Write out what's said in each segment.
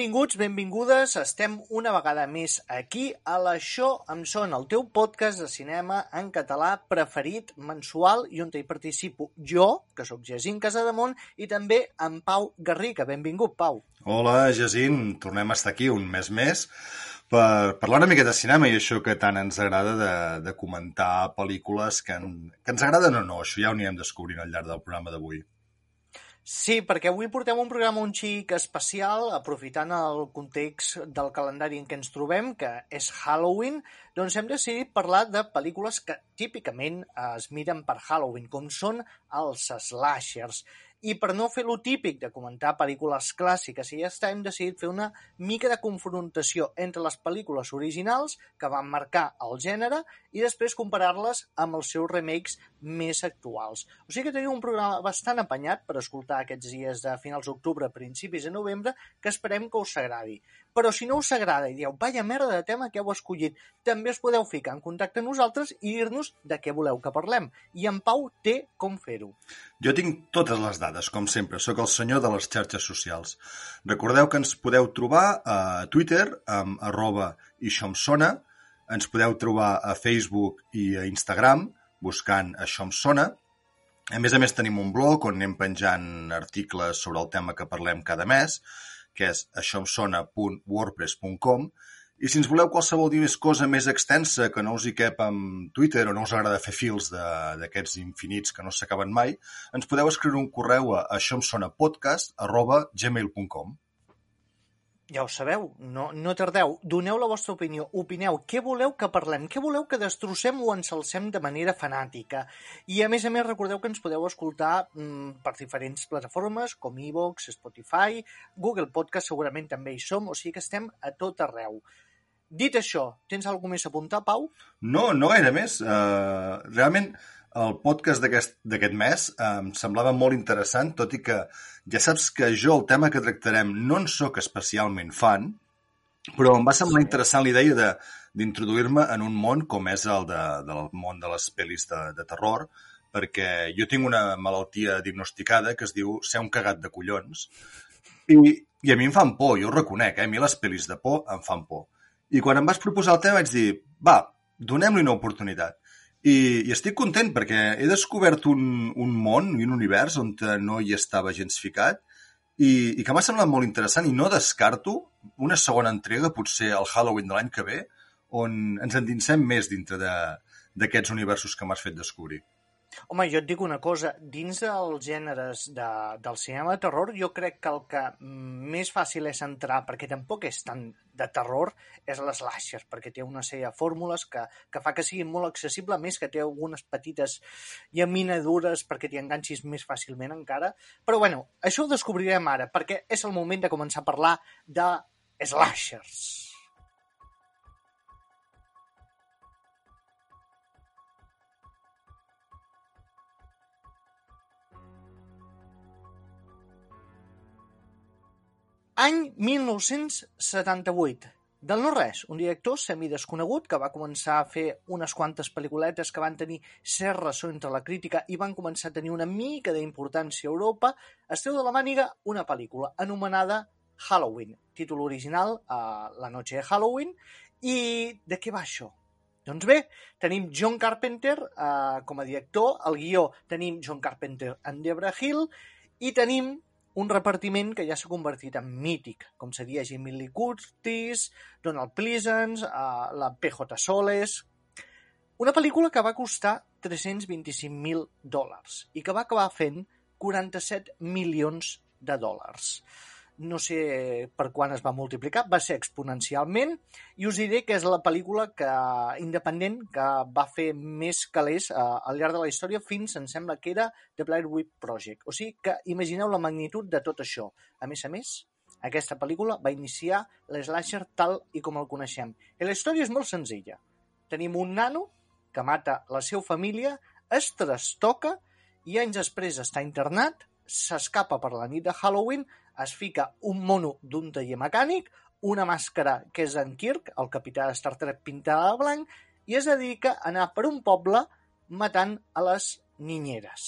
Benvinguts, benvingudes, estem una vegada més aquí a l'Això em sona, el teu podcast de cinema en català preferit, mensual, i on hi participo jo, que sóc Jacint Casademont, i també en Pau Garriga. Benvingut, Pau. Hola, Jacint, tornem a estar aquí un mes més per parlar una mica de cinema i això que tant ens agrada de, de comentar pel·lícules que, en, que ens agraden o no, això ja ho anirem descobrint al llarg del programa d'avui. Sí, perquè avui portem un programa un xic especial, aprofitant el context del calendari en què ens trobem, que és Halloween, doncs hem decidit parlar de pel·lícules que típicament es miren per Halloween, com són els slashers. I per no fer lo típic de comentar pel·lícules clàssiques i ja hem decidit fer una mica de confrontació entre les pel·lícules originals que van marcar el gènere i després comparar-les amb els seus remakes més actuals. O sigui que tenim un programa bastant apanyat per escoltar aquests dies de finals d'octubre, principis de novembre, que esperem que us agradi. Però si no us agrada i dieu, vaya merda de tema que heu escollit, també us podeu ficar en contacte amb nosaltres i dir-nos de què voleu que parlem. I en Pau té com fer-ho. Jo tinc totes les dades, com sempre. Sóc el senyor de les xarxes socials. Recordeu que ens podeu trobar a Twitter amb arroba ixomsona, ens podeu trobar a Facebook i a Instagram buscant Això em sona. A més a més tenim un blog on anem penjant articles sobre el tema que parlem cada mes que és aixòemsona.wordpress.com i si ens voleu qualsevol més cosa més extensa que no us hi cap amb Twitter o no us agrada fer fils d'aquests infinits que no s'acaben mai, ens podeu escriure un correu a aixòemsonapodcast.gmail.com ja ho sabeu, no, no tardeu, doneu la vostra opinió, opineu, què voleu que parlem, què voleu que destrossem o ensalcem de manera fanàtica. I a més a més recordeu que ens podeu escoltar mm, per diferents plataformes com iVoox, Spotify, Google Podcast segurament també hi som, o sigui que estem a tot arreu. Dit això, tens alguna més a apuntar, Pau? No, no gaire més. Uh, realment, el podcast d'aquest mes em semblava molt interessant, tot i que ja saps que jo el tema que tractarem no en sóc especialment fan, però em va semblar interessant la idea d'introduir-me en un món com és el de, del món de les pel·lis de, de terror, perquè jo tinc una malaltia diagnosticada que es diu ser un cagat de collons, i, i a mi em fan por, jo ho reconec, eh? a mi les pel·lis de por em fan por. I quan em vas proposar el tema vaig dir, va, donem-li una oportunitat. I, I estic content perquè he descobert un, un món i un univers on no hi estava gens ficat i, i que m'ha semblat molt interessant i no descarto una segona entrega, potser al Halloween de l'any que ve, on ens endinsem més dintre d'aquests universos que m'has fet descobrir. Home, jo et dic una cosa, dins dels gèneres de, del cinema de terror, jo crec que el que més fàcil és entrar, perquè tampoc és tan de terror, és l'slasher, perquè té una sèrie de fórmules que, que fa que sigui molt accessible, més que té algunes petites llaminadures perquè t'hi enganxis més fàcilment encara. Però bueno, això ho descobrirem ara, perquè és el moment de començar a parlar de slashers. Any 1978. Del no-res, un director semidesconegut que va començar a fer unes quantes pel·lículetes que van tenir cert ressò entre la crítica i van començar a tenir una mica d'importància a Europa, es treu de la màniga una pel·lícula anomenada Halloween, títol original uh, La noche de Halloween, i de què va això? Doncs bé, tenim John Carpenter uh, com a director, al guió tenim John Carpenter and Debra Hill, i tenim un repartiment que ja s'ha convertit en mític, com seria Jimmy Lee Curtis, Donald Pleasence, uh, la PJ Soles... Una pel·lícula que va costar 325.000 dòlars i que va acabar fent 47 milions de dòlars no sé per quan es va multiplicar, va ser exponencialment, i us diré que és la pel·lícula que, independent que va fer més calés eh, al llarg de la història fins, em sembla que era The Blair Witch Project. O sigui que imagineu la magnitud de tot això. A més a més, aquesta pel·lícula va iniciar l'slasher tal i com el coneixem. I la història és molt senzilla. Tenim un nano que mata la seva família, es trastoca i anys després està internat, s'escapa per la nit de Halloween es fica un mono d'un taller mecànic, una màscara que és en Kirk, el capità de Star Trek pintada de blanc, i es dedica a anar per un poble matant a les ninyeres.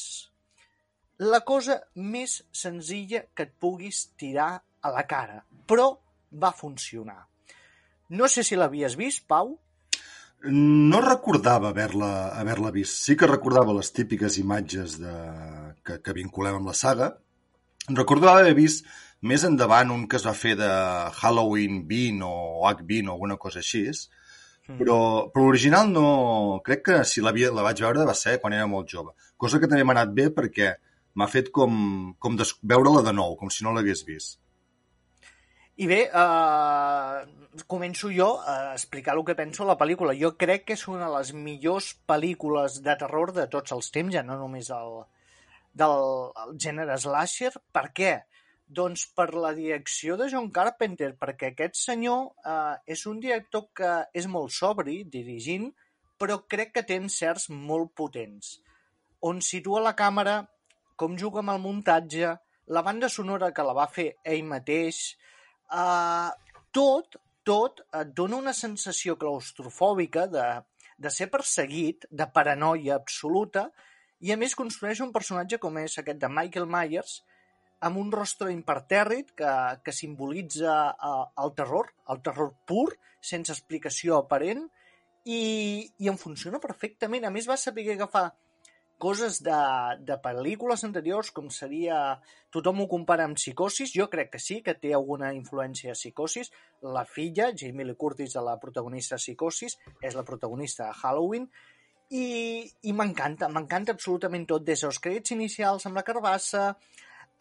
La cosa més senzilla que et puguis tirar a la cara, però va funcionar. No sé si l'havies vist, Pau. No recordava haver-la haver, -la, vist. Sí que recordava les típiques imatges de... que, que vinculem amb la saga. Recordava haver vist més endavant un que es va fer de Halloween 20 o H20 o alguna cosa així, mm. però, però l'original no... Crec que si la, la vaig veure va ser quan era molt jove. Cosa que també m'ha anat bé perquè m'ha fet com, com veure-la de nou, com si no l'hagués vist. I bé, eh, començo jo a explicar el que penso de la pel·lícula. Jo crec que és una de les millors pel·lícules de terror de tots els temps, ja no només el, del el gènere slasher. Per què? Doncs per la direcció de John Carpenter, perquè aquest senyor eh, és un director que és molt sobri dirigint, però crec que té encerts molt potents. On situa la càmera, com juga amb el muntatge, la banda sonora que la va fer ell mateix, Uh, tot, tot et dona una sensació claustrofòbica de, de ser perseguit, de paranoia absoluta, i a més construeix un personatge com és aquest de Michael Myers, amb un rostre impertèrrit que, que simbolitza uh, el terror, el terror pur, sense explicació aparent, i, i en funciona perfectament. A més, va saber agafar coses de, de pel·lícules anteriors, com seria... Tothom ho compara amb Psicosis, jo crec que sí, que té alguna influència a Psicosis. La filla, Jamie Lee Curtis, de la protagonista de Psicosis, és la protagonista de Halloween, i, i m'encanta, m'encanta absolutament tot, des dels crèdits inicials amb la carbassa,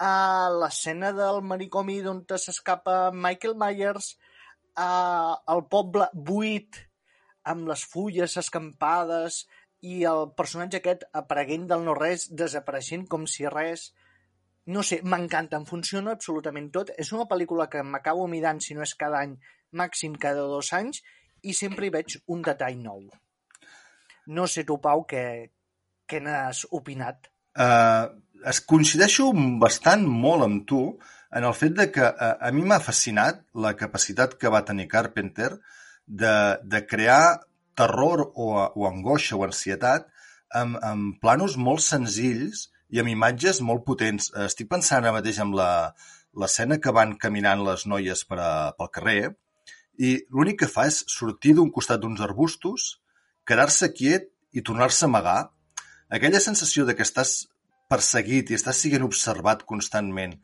a l'escena del manicomi d'on s'escapa Michael Myers, a, al poble buit amb les fulles escampades, i el personatge aquest apareguent del no-res, desapareixent com si res... No sé, m'encanta, em funciona absolutament tot. És una pel·lícula que m'acabo mirant, si no és cada any, màxim cada dos anys, i sempre hi veig un detall nou. No sé tu, Pau, què, què n'has opinat? Uh, es coincideixo bastant molt amb tu en el fet de que uh, a mi m'ha fascinat la capacitat que va tenir Carpenter de, de crear terror o, o angoixa o ansietat amb, amb planos molt senzills i amb imatges molt potents. Estic pensant ara mateix en l'escena que van caminant les noies per a, pel carrer i l'únic que fa és sortir d'un costat d'uns arbustos, quedar-se quiet i tornar-se a amagar. Aquella sensació de que estàs perseguit i estàs sent observat constantment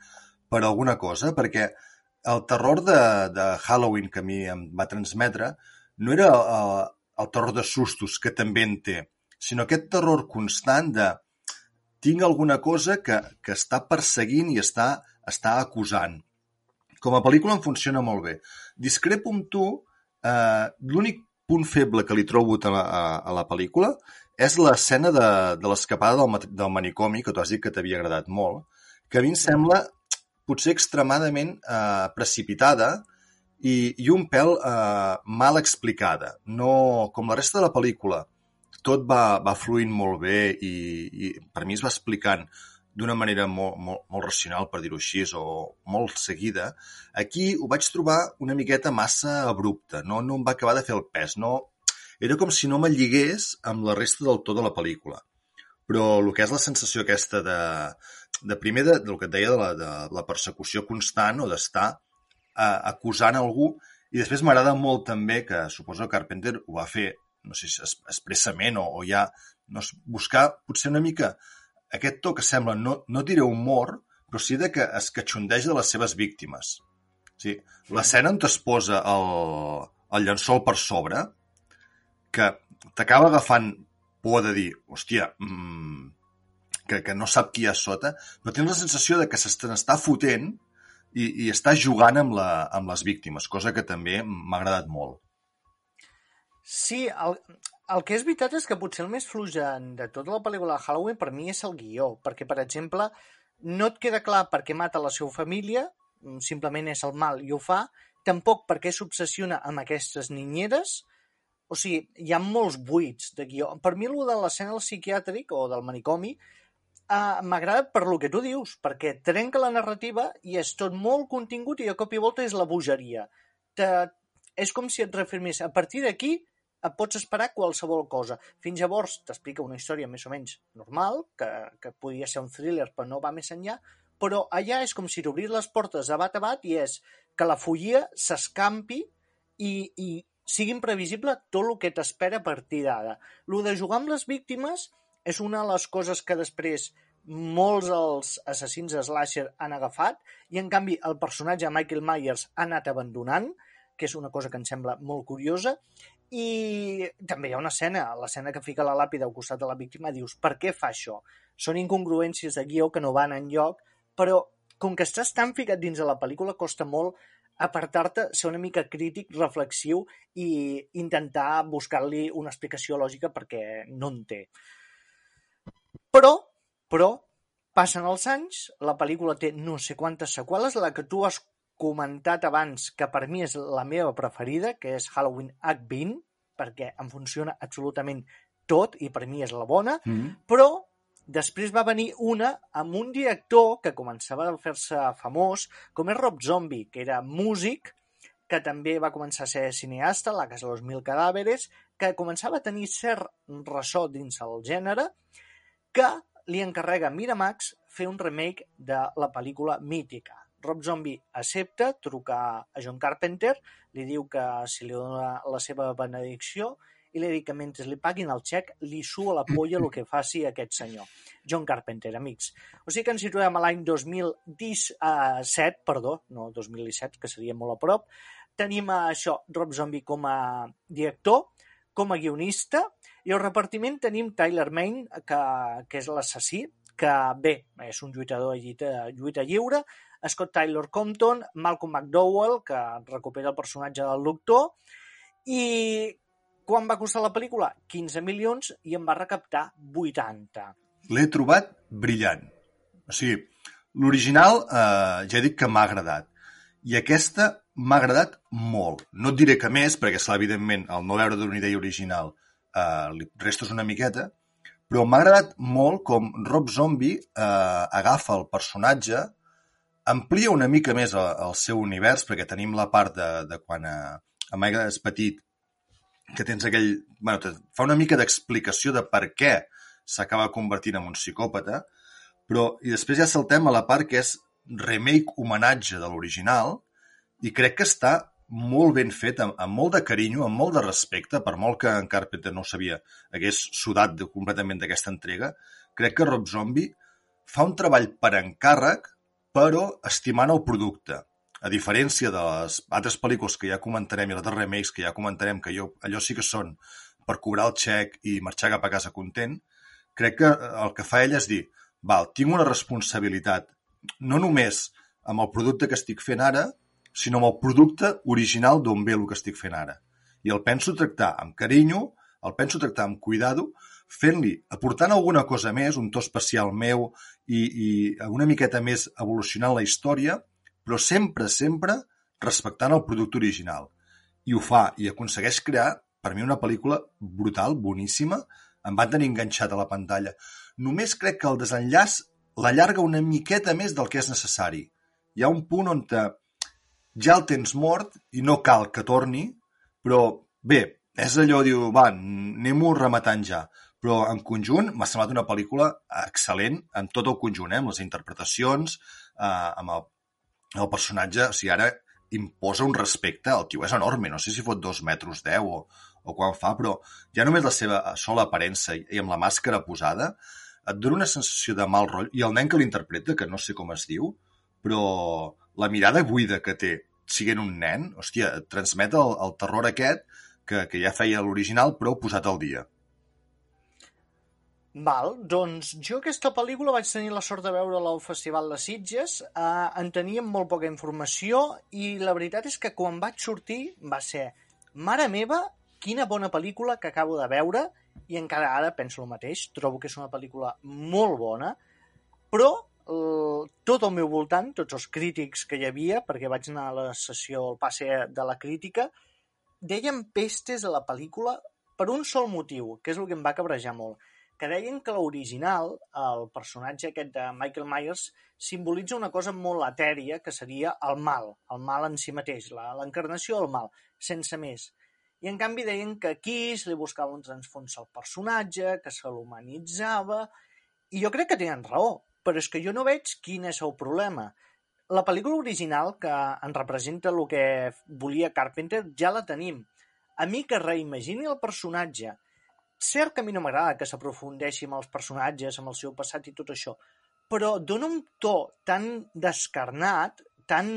per alguna cosa, perquè el terror de, de Halloween que a mi em va transmetre no era eh, el terror de sustos, que també en té, sinó aquest terror constant de tinc alguna cosa que, que està perseguint i està, està acusant. Com a pel·lícula em funciona molt bé. Discrepo amb tu, eh, l'únic punt feble que li trobo a la, a, a la pel·lícula és l'escena de, de l'escapada del, del manicomi, que tu has dit que t'havia agradat molt, que a mi em sembla potser extremadament eh, precipitada, i, i un pèl eh, mal explicada. No, com la resta de la pel·lícula, tot va, va fluint molt bé i, i per mi es va explicant d'una manera molt, molt, molt racional, per dir-ho així, o molt seguida, aquí ho vaig trobar una miqueta massa abrupta, no, no em va acabar de fer el pes, no... Era com si no me lligués amb la resta del tot de la pel·lícula. Però el que és la sensació aquesta de, de primer, de, del que et deia, de la, de la persecució constant o d'estar eh, acusant algú i després m'agrada molt també que suposo que Carpenter ho va fer no sé si expressament o, o ja no, buscar potser una mica aquest to que sembla, no, no diré humor, però sí de que es catxondeja de les seves víctimes. Sí, L'escena on es posa el, el llençol per sobre, que t'acaba agafant por de dir, hòstia, mmm, que, que no sap qui hi ha sota, però tens la sensació de que s'està fotent i, i està jugant amb, la, amb les víctimes, cosa que també m'ha agradat molt. Sí, el, el que és veritat és que potser el més fluix de tota la pel·lícula de Halloween per mi és el guió, perquè, per exemple, no et queda clar per què mata la seva família, simplement és el mal i ho fa, tampoc per què s'obsessiona amb aquestes ninyeres, o sigui, hi ha molts buits de guió. Per mi, el de l'escena del psiquiàtric o del manicomi Uh, M'agrada per lo que tu dius, perquè trenca la narrativa i és tot molt contingut i de cop i volta és la bogeria. Te, és com si et reafirmés, a partir d'aquí et pots esperar qualsevol cosa. Fins llavors t'explica una història més o menys normal, que, que podia ser un thriller però no va més enllà, però allà és com si t'obrís les portes de bat a bat i és que la follia s'escampi i, i sigui imprevisible tot el que t'espera a partir d'ara. Lo de jugar amb les víctimes és una de les coses que després molts dels assassins de slasher han agafat i en canvi el personatge Michael Myers ha anat abandonant, que és una cosa que em sembla molt curiosa, i també hi ha una escena, l'escena que fica la làpida al costat de la víctima, dius, per què fa això? Són incongruències de guió que no van en lloc, però com que estàs tan ficat dins de la pel·lícula, costa molt apartar-te, ser una mica crític, reflexiu i intentar buscar-li una explicació lògica perquè no en té. Però però passen els anys, la pel·lícula té no sé quantes seqüeles, la que tu has comentat abans, que per mi és la meva preferida, que és Halloween H20, perquè em funciona absolutament tot i per mi és la bona, mm -hmm. però després va venir una amb un director que començava a fer-se famós, com és Rob Zombie, que era músic, que també va començar a ser cineasta, La casa dels mil cadàveres, que començava a tenir cert ressò dins el gènere, que li encarrega a Miramax fer un remake de la pel·lícula mítica. Rob Zombie accepta, truca a John Carpenter, li diu que si li dona la seva benedicció i li diu que mentre li paguin el xec li sua la polla el que faci aquest senyor. John Carpenter, amics. O sigui que ens situem a l'any 2017, perdó, no 2017, que seria molt a prop. Tenim això, Rob Zombie com a director, com a guionista, i al repartiment tenim Tyler Main, que, que és l'assassí, que bé, és un lluitador de lluita, lluita lliure, Scott Tyler Compton, Malcolm McDowell, que recupera el personatge del doctor, i quan va costar la pel·lícula? 15 milions i en va recaptar 80. L'he trobat brillant. O sigui, l'original eh, ja he dit que m'ha agradat. I aquesta m'ha agradat molt. No et diré que més, perquè, és evidentment, al no veure d'una idea original eh, li restes una miqueta, però m'ha agradat molt com Rob Zombie eh, agafa el personatge, amplia una mica més el, el seu univers, perquè tenim la part de, de quan eh, a Michael és petit, que tens aquell... Bueno, fa una mica d'explicació de per què s'acaba convertint en un psicòpata, però i després ja saltem a la part que és remake homenatge de l'original i crec que està molt ben fet, amb, amb molt de carinyo, amb molt de respecte, per molt que en Carpenter no sabia, hagués sudat de, completament d'aquesta entrega, crec que Rob Zombie fa un treball per encàrrec, però estimant el producte. A diferència de les altres pel·lícules que ja comentarem i les altres remakes que ja comentarem, que jo, allò sí que són per cobrar el xec i marxar cap a casa content, crec que el que fa ell és dir, val, tinc una responsabilitat, no només amb el producte que estic fent ara, sinó amb el producte original d'on ve el que estic fent ara. I el penso tractar amb carinyo, el penso tractar amb cuidado, fent-li, aportant alguna cosa més, un to especial meu i, i una miqueta més evolucionant la història, però sempre, sempre respectant el producte original. I ho fa, i aconsegueix crear, per mi, una pel·lícula brutal, boníssima, em va tenir enganxat a la pantalla. Només crec que el desenllaç l'allarga una miqueta més del que és necessari. Hi ha un punt on te, ja el tens mort i no cal que torni, però bé, és allò, diu, va, anem-ho rematant ja. Però en conjunt m'ha semblat una pel·lícula excel·lent en tot el conjunt, eh? amb les interpretacions, eh, amb el, el personatge, o sigui, ara imposa un respecte, el tio és enorme, no sé si fot dos metres deu o, o quan fa, però ja només la seva sola aparença i, amb la màscara posada et dona una sensació de mal rotllo. I el nen que l'interpreta, que no sé com es diu, però la mirada buida que té, siguent un nen, hòstia, et transmet el, el terror aquest que, que ja feia l'original, però posat al dia. Val, doncs jo aquesta pel·lícula vaig tenir la sort de veure-la al Festival de Sitges, eh, en teníem molt poca informació i la veritat és que quan vaig sortir va ser mare meva, quina bona pel·lícula que acabo de veure i encara ara penso el mateix, trobo que és una pel·lícula molt bona, però tot al meu voltant, tots els crítics que hi havia, perquè vaig anar a la sessió, al passe de la crítica, deien pestes a la pel·lícula per un sol motiu, que és el que em va cabrejar molt, que deien que l'original, el personatge aquest de Michael Myers, simbolitza una cosa molt etèria, que seria el mal, el mal en si mateix, l'encarnació del mal, sense més. I en canvi deien que aquí se li buscava un transfons al personatge, que se l'humanitzava, i jo crec que tenen raó, però és que jo no veig quin és el problema. La pel·lícula original, que en representa el que volia Carpenter, ja la tenim. A mi que reimagini el personatge. Cert que a mi no m'agrada que s'aprofundeixi amb els personatges, amb el seu passat i tot això, però dona un to tan descarnat, tan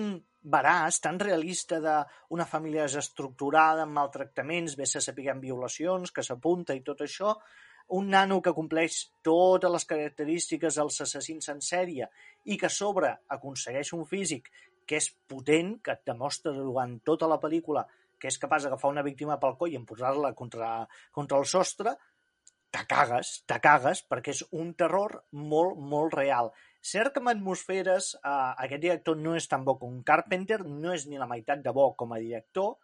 veraç, tan realista d'una família desestructurada, amb maltractaments, bé se sapiguem violacions, que s'apunta i tot això, un nano que compleix totes les característiques dels assassins en sèrie i que a sobre aconsegueix un físic que és potent, que et demostra durant tota la pel·lícula que és capaç d'agafar una víctima pel coll i emposar-la contra, contra el sostre, te cagues, te cagues, perquè és un terror molt, molt real. Cert que amb atmosferes eh, aquest director no és tan bo com Carpenter, no és ni la meitat de bo com a director,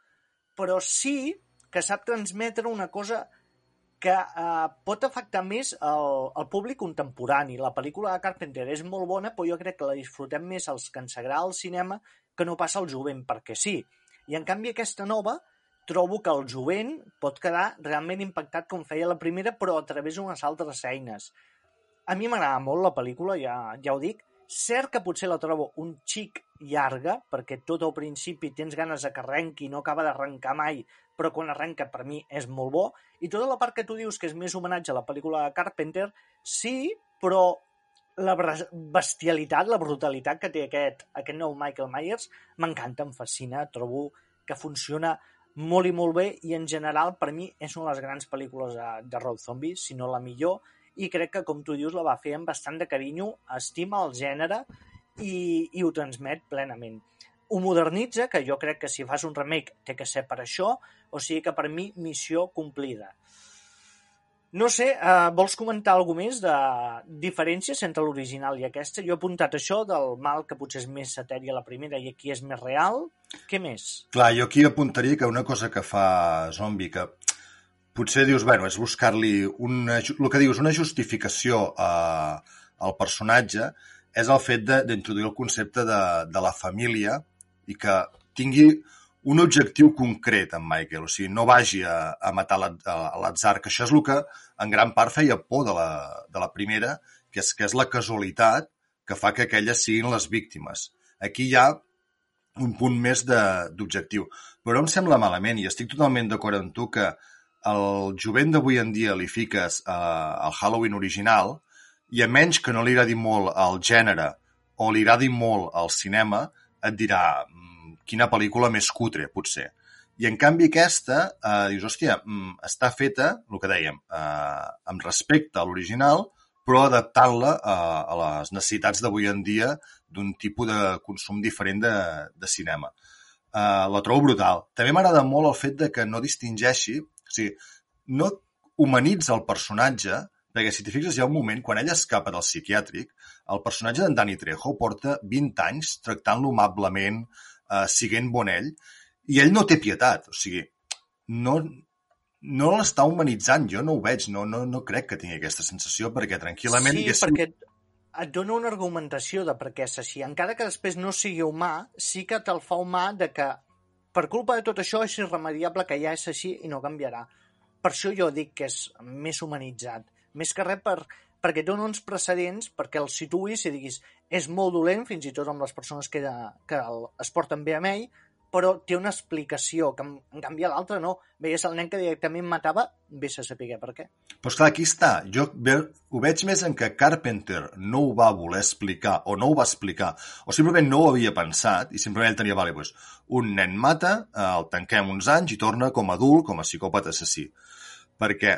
però sí que sap transmetre una cosa que eh, pot afectar més el, el públic contemporani. La pel·lícula de Carpenter és molt bona, però jo crec que la disfrutem més els que ens agrada el cinema que no passa al jovent, perquè sí. I en canvi aquesta nova trobo que el jovent pot quedar realment impactat com feia la primera, però a través d'unes altres eines. A mi m'agrada molt la pel·lícula, ja, ja ho dic. Cert que potser la trobo un xic llarga, perquè tot al principi tens ganes de que arrenqui, no acaba d'arrencar mai, però quan arrenca per mi és molt bo. I tota la part que tu dius que és més homenatge a la pel·lícula de Carpenter, sí, però la bestialitat, la brutalitat que té aquest, aquest nou Michael Myers m'encanta, em fascina, trobo que funciona molt i molt bé i en general per mi és una de les grans pel·lícules de, de Road Zombie, si no la millor, i crec que, com tu dius, la va fer amb bastant de carinyo, estima el gènere i, i ho transmet plenament. Ho modernitza, que jo crec que si fas un remake té que ser per això, o sigui que per mi missió complida. No sé, eh, vols comentar alguna més de diferències entre l'original i aquesta? Jo he apuntat això del mal que potser és més etèria la primera i aquí és més real. Què més? Clar, jo aquí apuntaria que una cosa que fa Zombie, que potser dius, bueno, és buscar-li una, el que dius, una justificació a, al personatge, és el fet d'introduir el concepte de, de la família i que tingui un objectiu concret en Michael, o sigui, no vagi a, a matar l'atzar, que això és el que en gran part feia por de la, de la primera, que és, que és la casualitat que fa que aquelles siguin les víctimes. Aquí hi ha un punt més d'objectiu. Però em sembla malament, i estic totalment d'acord amb tu, que al jovent d'avui en dia li fiques eh, el Halloween original i a menys que no li agradi molt el gènere o li agradi molt el cinema, et dirà quina pel·lícula més cutre, potser. I en canvi aquesta, eh, dius, hòstia, mm, està feta, el que dèiem, eh, amb respecte a l'original, però adaptant-la a, a les necessitats d'avui en dia d'un tipus de consum diferent de, de cinema. Uh, la trobo brutal. També m'agrada molt el fet de que no distingeixi o sigui, no humanitza el personatge, perquè si t'hi fixes hi ha un moment, quan ella escapa del psiquiàtric, el personatge d'en Dani Trejo porta 20 anys tractant-lo amablement, eh, siguent bon ell, i ell no té pietat, o sigui, no, no l'està humanitzant, jo no ho veig, no, no, no crec que tingui aquesta sensació, perquè tranquil·lament... Sí, haguéssim... perquè et dona una argumentació de per què és així. Encara que després no sigui humà, sí que te'l fa humà de que per culpa de tot això és irremediable que ja és així i no canviarà. Per això jo dic que és més humanitzat. Més que res per, perquè dona uns precedents perquè el situïs i diguis és molt dolent, fins i tot amb les persones que, que el, es porten bé amb ell, però té una explicació, que en canvi l'altre no. Veies el nen que directament matava, vés a saber per què. Però esclar, aquí està. Jo ho veig més en que Carpenter no ho va voler explicar o no ho va explicar o simplement no ho havia pensat i simplement ell tenia, vale, pues, un nen mata, el tanquem uns anys i torna com a adult, com a psicòpata assassí. Perquè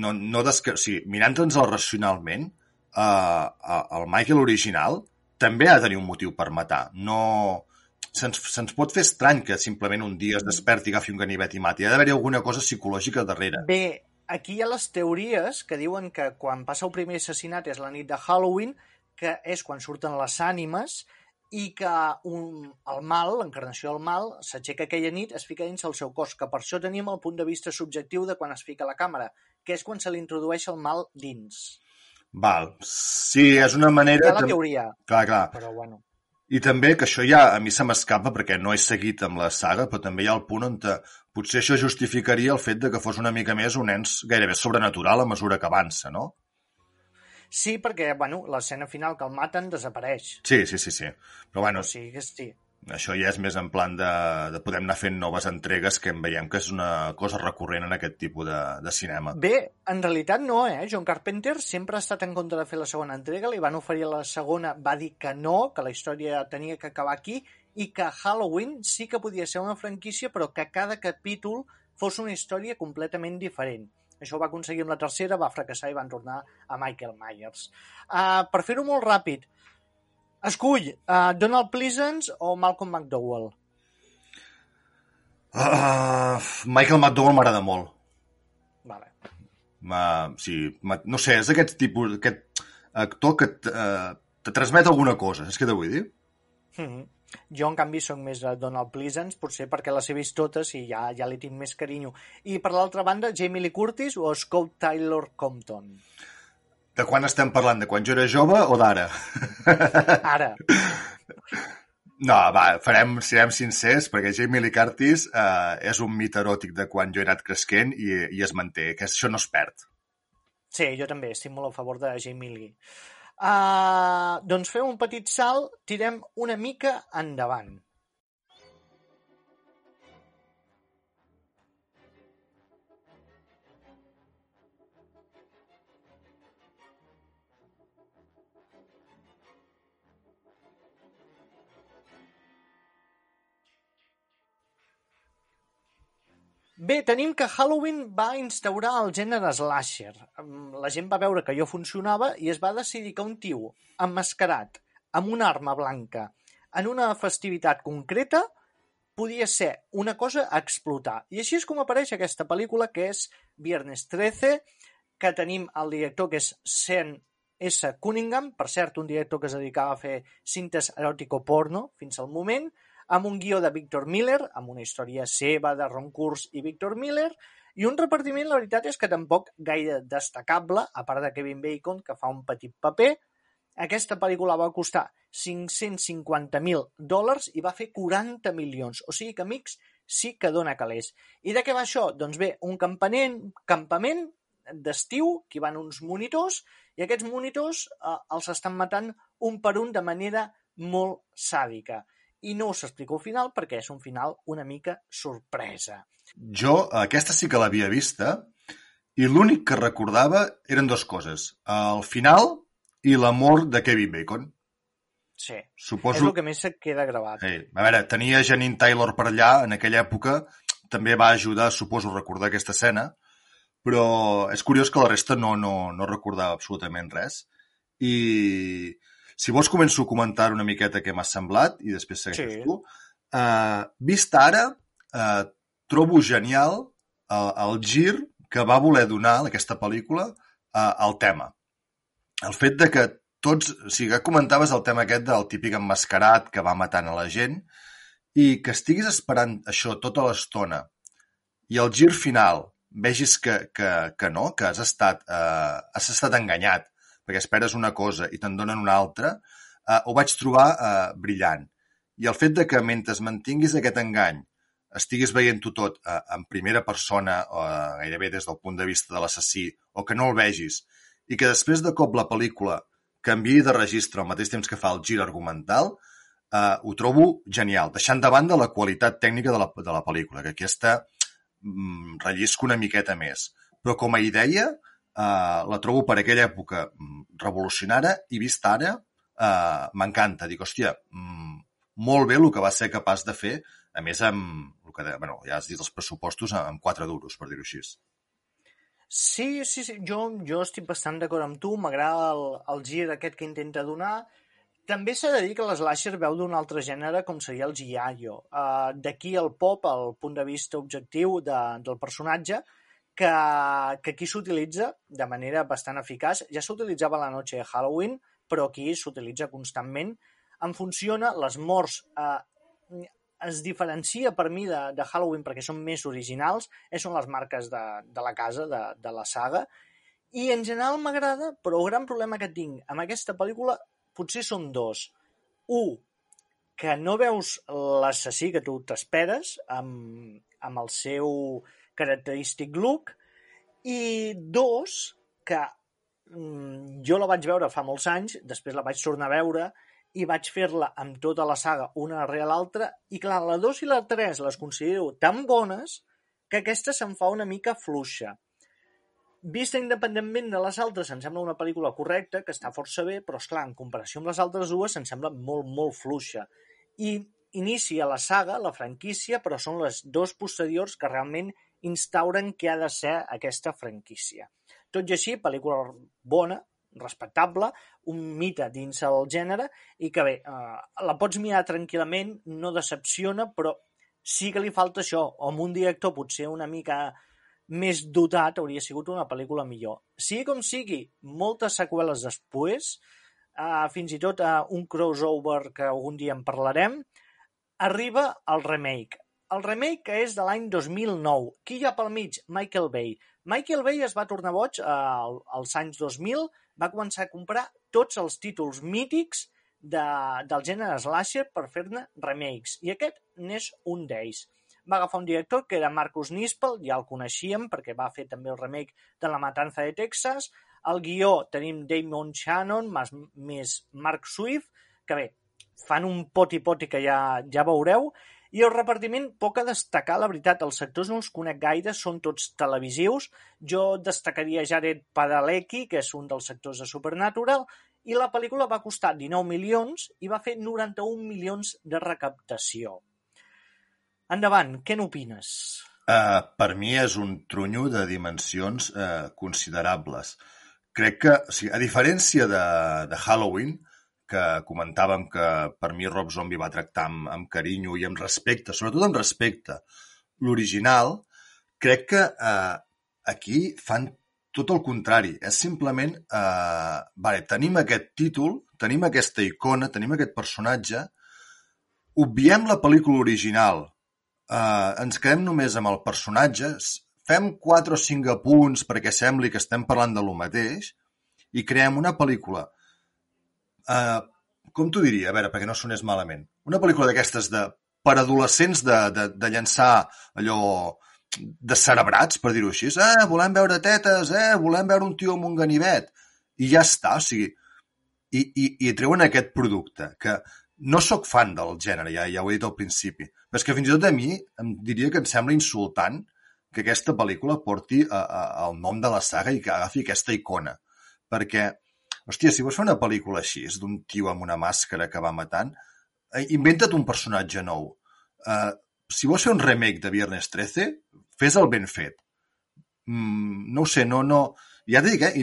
no, no desca... o sigui, mirant-nos racionalment, eh, el Michael original també ha de tenir un motiu per matar. No, se'ns se, pot fer estrany que simplement un dia es desperti, agafi un ganivet i mati. Ha d'haver-hi alguna cosa psicològica darrere. Bé, aquí hi ha les teories que diuen que quan passa el primer assassinat és la nit de Halloween, que és quan surten les ànimes, i que un, el mal, l'encarnació del mal, s'aixeca aquella nit, es fica dins el seu cos, que per això tenim el punt de vista subjectiu de quan es fica la càmera, que és quan se li introdueix el mal dins. Val, sí, és una manera... Hi ha la teoria. Clar, clar. Però bueno. I també, que això ja a mi se m'escapa perquè no he seguit amb la saga, però també hi ha el punt on te, potser això justificaria el fet de que fos una mica més un ens gairebé sobrenatural a mesura que avança, no? Sí, perquè, bueno, l'escena final que el maten desapareix. Sí, sí, sí, sí. Però bueno, O sigui que sí. Això ja és més en plan de, de podem anar fent noves entregues que en veiem que és una cosa recurrent en aquest tipus de, de cinema. Bé, en realitat no, eh? John Carpenter sempre ha estat en contra de fer la segona entrega, li van oferir la segona, va dir que no, que la història tenia que acabar aquí, i que Halloween sí que podia ser una franquícia, però que cada capítol fos una història completament diferent. Això ho va aconseguir amb la tercera, va fracassar i van tornar a Michael Myers. Uh, per fer-ho molt ràpid, escull uh, Donald Pleasance o Malcolm McDowell? Uh, Michael McDowell m'agrada molt. Vale. Ma, sí, no sé, és aquest tipus, aquest actor que t, uh, te transmet alguna cosa, és que te vull dir? Mm -hmm. Jo, en canvi, sóc més de Donald Pleasance, potser perquè les he vist totes i ja, ja li tinc més carinyo. I, per l'altra banda, Jamie Lee Curtis o Scott Taylor Compton? De quan estem parlant? De quan jo era jove o d'ara? Ara. No, va, farem, serem sincers, perquè Jamie Lee Curtis eh, és un mit eròtic de quan jo he anat cresquent i, i es manté, que això no es perd. Sí, jo també estic molt a favor de Jamie Lee. Uh, doncs fem un petit salt, tirem una mica endavant. Bé, tenim que Halloween va instaurar el gènere slasher. La gent va veure que allò funcionava i es va decidir que un tio emmascarat amb una arma blanca en una festivitat concreta podia ser una cosa a explotar. I així és com apareix aquesta pel·lícula que és Viernes 13, que tenim el director que és Sean S. Cunningham, per cert, un director que es dedicava a fer cintes eròtico-porno fins al moment, amb un guió de Victor Miller, amb una història seva de Ron Kurz i Victor Miller, i un repartiment, la veritat és que tampoc gaire destacable, a part de Kevin Bacon, que fa un petit paper. Aquesta pel·lícula va costar 550.000 dòlars i va fer 40 milions. O sigui que, amics, sí que dona calés. I de què va això? Doncs bé, un campament, campament d'estiu, que van uns monitors, i aquests monitors eh, els estan matant un per un de manera molt sàdica i no us explico el final perquè és un final una mica sorpresa. Jo aquesta sí que l'havia vista i l'únic que recordava eren dues coses. El final i l'amor de Kevin Bacon. Sí, Suposo... és el que més se queda gravat. Ei, a veure, tenia Janine Taylor per allà en aquella època, també va ajudar, suposo, a recordar aquesta escena, però és curiós que la resta no, no, no recordava absolutament res. I si vols començo a comentar una miqueta què m'ha semblat i després segueixes Sí. tu. Uh, vist ara, uh, trobo genial uh, el gir que va voler donar aquesta pel·lícula uh, al tema. El fet de que tots... O sigui, que comentaves el tema aquest del típic emmascarat que va matant a la gent i que estiguis esperant això tota l'estona i el gir final vegis que, que, que no, que has estat, eh, has estat enganyat perquè esperes una cosa i te'n donen una altra, eh, ho vaig trobar eh, brillant. I el fet de que mentre mantinguis aquest engany estiguis veient-ho tot eh, en primera persona, eh, gairebé des del punt de vista de l'assassí, o que no el vegis, i que després de cop la pel·lícula canviï de registre al mateix temps que fa el gir argumental, eh, ho trobo genial, deixant de banda la qualitat tècnica de la, de la pel·lícula, que aquesta mm, rellisco una miqueta més. Però com a idea, eh, la trobo per aquella època mm, revolucionària i vista ara eh, m'encanta. Dic, hòstia, mm, molt bé el que va ser capaç de fer, a més amb, el que, bueno, ja has dit els pressupostos, amb 4 duros, per dir-ho així. Sí, sí, sí, jo, jo estic bastant d'acord amb tu, m'agrada el, el gir aquest que intenta donar. També s'ha de dir que l'Slasher veu d'un altre gènere com seria el Giallo. Uh, D'aquí el pop, el punt de vista objectiu de, del personatge, que, que aquí s'utilitza de manera bastant eficaç. Ja s'utilitzava la noche de Halloween, però aquí s'utilitza constantment. Em funciona, les morts eh, es diferencia per mi de, de Halloween perquè són més originals, eh, són les marques de, de la casa, de, de la saga, i en general m'agrada, però el gran problema que tinc amb aquesta pel·lícula potser són dos. Un, que no veus l'assassí que tu t'esperes amb, amb el seu característic look, i dos, que mm, jo la vaig veure fa molts anys, després la vaig tornar a veure i vaig fer-la amb tota la saga una darrere l'altra i clar, la 2 i la 3 les considero tan bones que aquesta se'm fa una mica fluixa. Vista independentment de les altres, em sembla una pel·lícula correcta, que està força bé, però, és clar en comparació amb les altres dues, em sembla molt, molt fluixa. I inicia la saga, la franquícia, però són les dos posteriors que realment instauren què ha de ser aquesta franquícia. Tot i així, pel·lícula bona, respectable, un mite dins el gènere i que bé, eh, la pots mirar tranquil·lament, no decepciona, però sí que li falta això, o amb un director potser una mica més dotat hauria sigut una pel·lícula millor. Sigui com sigui, moltes seqüeles després, eh, fins i tot eh, un crossover que algun dia en parlarem, arriba el remake. El remake és de l'any 2009. Qui hi ha pel mig? Michael Bay. Michael Bay es va tornar boig eh, als anys 2000, va començar a comprar tots els títols mítics de, del gènere slasher per fer-ne remakes, i aquest n'és un d'ells. Va agafar un director que era Marcus Nispel, ja el coneixíem perquè va fer també el remake de La Matanza de Texas. Al guió tenim Damon Shannon més, més Mark Swift, que bé, fan un poti-poti que ja, ja veureu, i el repartiment, poc a destacar, la veritat, els sectors no els conec gaire, són tots televisius. Jo destacaria Jared Padalecki, que és un dels sectors de Supernatural, i la pel·lícula va costar 19 milions i va fer 91 milions de recaptació. Endavant, què n'opines? Uh, per mi és un trunyo de dimensions uh, considerables. Crec que, o sigui, a diferència de, de Halloween, que comentàvem que per mi Rob Zombie va tractar amb, amb carinyo i amb respecte, sobretot amb respecte, l'original, crec que eh, aquí fan tot el contrari. És simplement, eh, vale, tenim aquest títol, tenim aquesta icona, tenim aquest personatge, obviem la pel·lícula original, eh, ens quedem només amb el personatge, fem 4 o 5 apunts perquè sembli que estem parlant de lo mateix i creem una pel·lícula Uh, com t'ho diria? A veure, perquè no sonés malament. Una pel·lícula d'aquestes de per adolescents de, de, de llançar allò de cerebrats, per dir-ho així. Eh, volem veure tetes, eh, volem veure un tio amb un ganivet. I ja està, o sigui... I, i, i treuen aquest producte, que no sóc fan del gènere, ja, ja ho he dit al principi, però és que fins i tot a mi em diria que em sembla insultant que aquesta pel·lícula porti a, a, el nom de la saga i que agafi aquesta icona. Perquè Hòstia, si vols fer una pel·lícula així, d'un tio amb una màscara que va matant, eh, inventa't un personatge nou. Uh, si vols fer un remake de Viernes 13, fes el ben fet. Mm, no ho sé, no, no... Ja t'he dic, eh?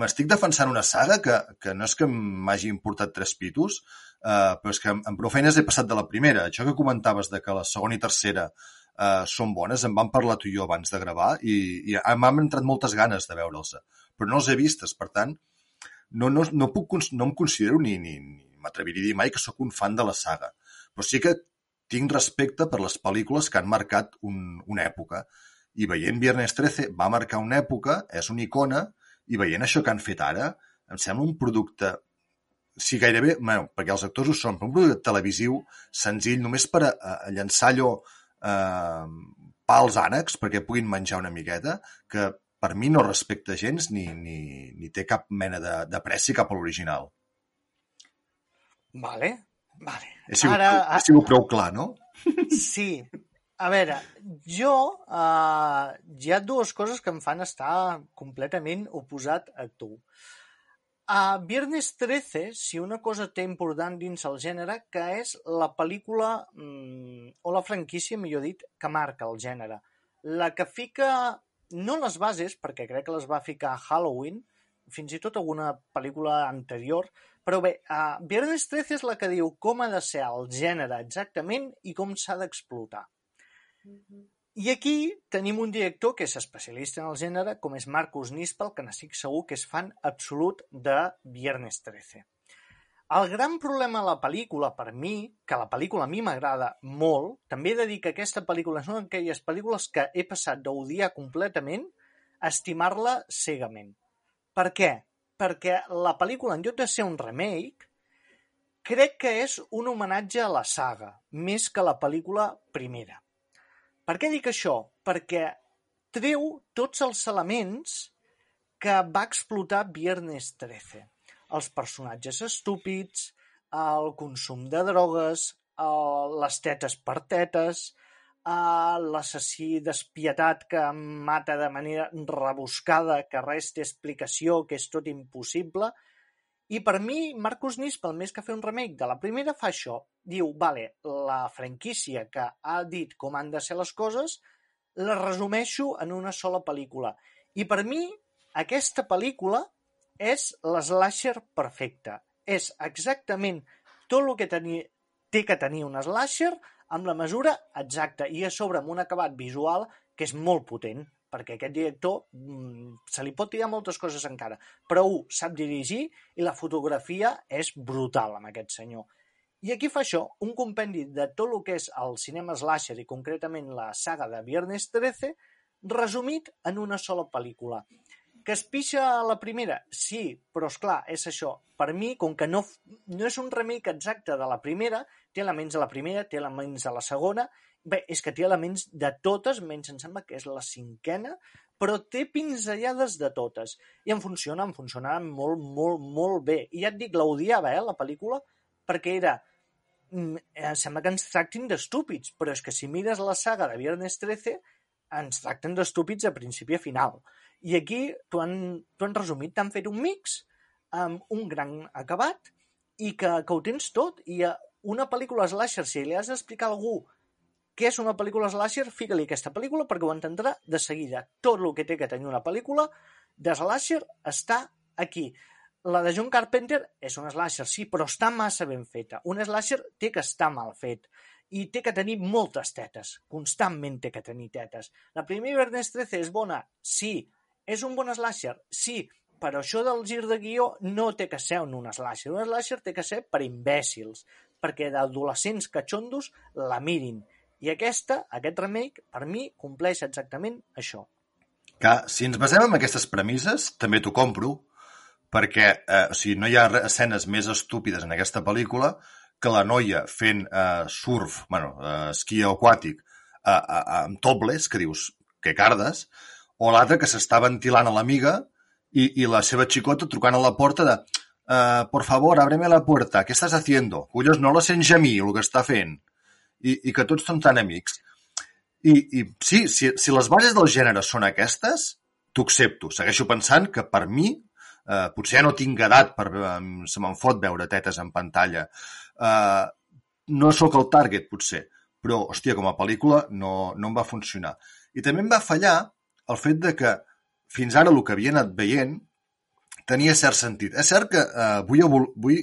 M'estic defensant una saga que, que no és que m'hagi importat tres pitos, uh, però és que amb prou feines he passat de la primera. Això que comentaves de que la segona i tercera uh, són bones, en vam parlar tu i jo abans de gravar i, i m'han entrat moltes ganes de veure'ls, però no els he vistes, per tant, no, no, no, puc, no em considero ni, ni, ni m'atreviria a dir mai que sóc un fan de la saga, però sí que tinc respecte per les pel·lícules que han marcat un, una època. I veient Viernes 13 va marcar una època, és una icona, i veient això que han fet ara, em sembla un producte sí, gairebé, bueno, perquè els actors ho són, però un producte televisiu senzill, només per a, a llançar allò eh, pals ànecs perquè puguin menjar una miqueta, que per mi no respecta gens ni, ni, ni té cap mena de, de pressi cap a l'original. Vale, vale. He sigut, Ara, he sigut prou clar, no? Sí. A veure, jo uh, hi ha dues coses que em fan estar completament oposat a tu. A Viernes 13, si una cosa té important dins el gènere, que és la pel·lícula, mm, o la franquícia, millor dit, que marca el gènere. La que fica no les bases, perquè crec que les va ficar Halloween, fins i tot alguna pel·lícula anterior, però bé, uh, Viernes 13 és la que diu com ha de ser el gènere exactament i com s'ha d'explotar. Mm -hmm. I aquí tenim un director que és especialista en el gènere, com és Marcus Nispel, que n'estic segur que és fan absolut de Viernes 13. El gran problema de la pel·lícula, per mi, que la pel·lícula a mi m'agrada molt, també he de dir que aquesta pel·lícula és una d'aquelles pel·lícules que he passat d'odiar completament a estimar-la cegament. Per què? Perquè la pel·lícula, en lloc de ser un remake, crec que és un homenatge a la saga, més que la pel·lícula primera. Per què dic això? Perquè treu tots els elements que va explotar Viernes 13. Els personatges estúpids, el consum de drogues, el, les tetes per tetes, l'assassí despietat que mata de manera rebuscada, que res té explicació, que és tot impossible. I per mi, Marcus Nispel, més que fer un remake de la primera, fa això. Diu, vale, la franquícia que ha dit com han de ser les coses, la resumeixo en una sola pel·lícula. I per mi, aquesta pel·lícula és l'eslasher perfecte. És exactament tot el que té que tenir un slasher amb la mesura exacta i a sobre amb un acabat visual que és molt potent, perquè aquest director mm, se li pot tirar moltes coses encara, però un sap dirigir i la fotografia és brutal amb aquest senyor. I aquí fa això, un compendi de tot el que és el cinema slasher i concretament la saga de Viernes 13, resumit en una sola pel·lícula. Que es pixa a la primera? Sí, però és clar, és això. Per mi, com que no, no és un remake exacte de la primera, té elements de la primera, té elements de la segona, bé, és que té elements de totes, menys em sembla que és la cinquena, però té pinzellades de totes. I em funciona, em funciona molt, molt, molt bé. I ja et dic, l'odiava, eh, la pel·lícula, perquè era... Mm, eh, sembla que ens tractin d'estúpids, però és que si mires la saga de Viernes 13, ens tracten d'estúpids a principi a final. I aquí t'ho han, han resumit, t'han fet un mix amb un gran acabat i que, que ho tens tot. I una pel·lícula slasher, si li has d'explicar a algú què és una pel·lícula slasher, fica-li aquesta pel·lícula perquè ho entendrà de seguida. Tot el que té que tenir una pel·lícula de slasher està aquí. La de John Carpenter és un slasher, sí, però està massa ben feta. Un slasher té que estar mal fet i té que tenir moltes tetes. Constantment té que tenir tetes. La primera Ernest 13 és bona? Sí. És un bon slasher? Sí. Però això del gir de guió no té que ser un slasher. Un slasher té que ser per imbècils, perquè d'adolescents catxondos la mirin. I aquesta, aquest remake, per mi, compleix exactament això. Que, si ens basem en aquestes premisses, també t'ho compro, perquè eh, o sigui, no hi ha escenes més estúpides en aquesta pel·lícula que la noia fent eh, surf, bueno, eh, esquí aquàtic, eh, eh, amb tobles, que dius, que cardes, o l'altra que s'està ventilant a l'amiga i, i la seva xicota trucant a la porta de Uh, por favor, ábreme la puerta, què estàs haciendo? Collons, no la sents a mi, el que està fent. I, i que tots són tan amics. I, i sí, si, si les bases del gènere són aquestes, t'ho accepto. Segueixo pensant que per mi, uh, potser ja no tinc edat per um, se me'n fot veure tetes en pantalla. Uh, no sóc el target, potser, però, hòstia, com a pel·lícula no, no em va funcionar. I també em va fallar el fet de que fins ara el que havia anat veient tenia cert sentit. És cert que eh, vull, vull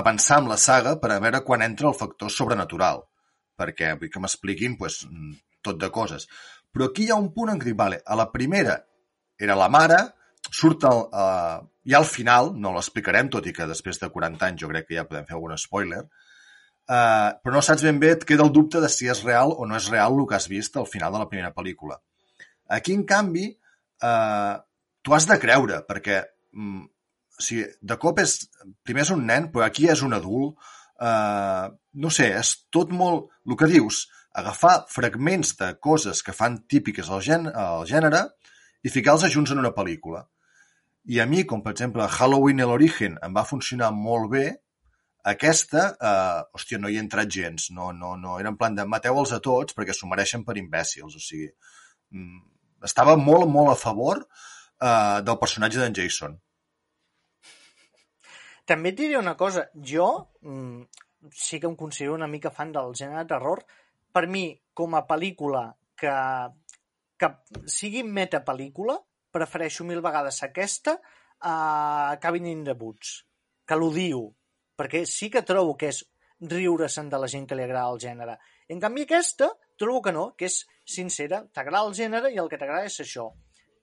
avançar amb la saga per a veure quan entra el factor sobrenatural, perquè vull que m'expliquin pues, tot de coses. Però aquí hi ha un punt en què vale, a la primera era la mare, surt el, eh, ja al final, no l'explicarem, tot i que després de 40 anys jo crec que ja podem fer algun spoiler, eh, però no saps ben bé, et queda el dubte de si és real o no és real el que has vist al final de la primera pel·lícula. Aquí, en canvi, eh, tu has de creure, perquè mm, o sigui, de cop és... Primer és un nen, però aquí és un adult. Eh, no sé, és tot molt... El que dius, agafar fragments de coses que fan típiques al, gen, al gènere i ficar-los junts en una pel·lícula. I a mi, com per exemple Halloween el origen em va funcionar molt bé, aquesta, eh, hòstia, no hi he entrat gens. No, no, no. Era en plan de mateu-los a tots perquè s'ho mereixen per imbècils. O sigui, mm, estava molt, molt a favor eh, del personatge d'en Jason. També et diré una cosa, jo mm, sí que em considero una mica fan del gènere de terror. Per mi, com a pel·lícula que, que sigui metapel·lícula, prefereixo mil vegades aquesta a Cabin in the Woods, que l'odio, perquè sí que trobo que és riure-se'n de la gent que li agrada el gènere. En canvi aquesta, trobo que no, que és sincera, t'agrada el gènere i el que t'agrada és això.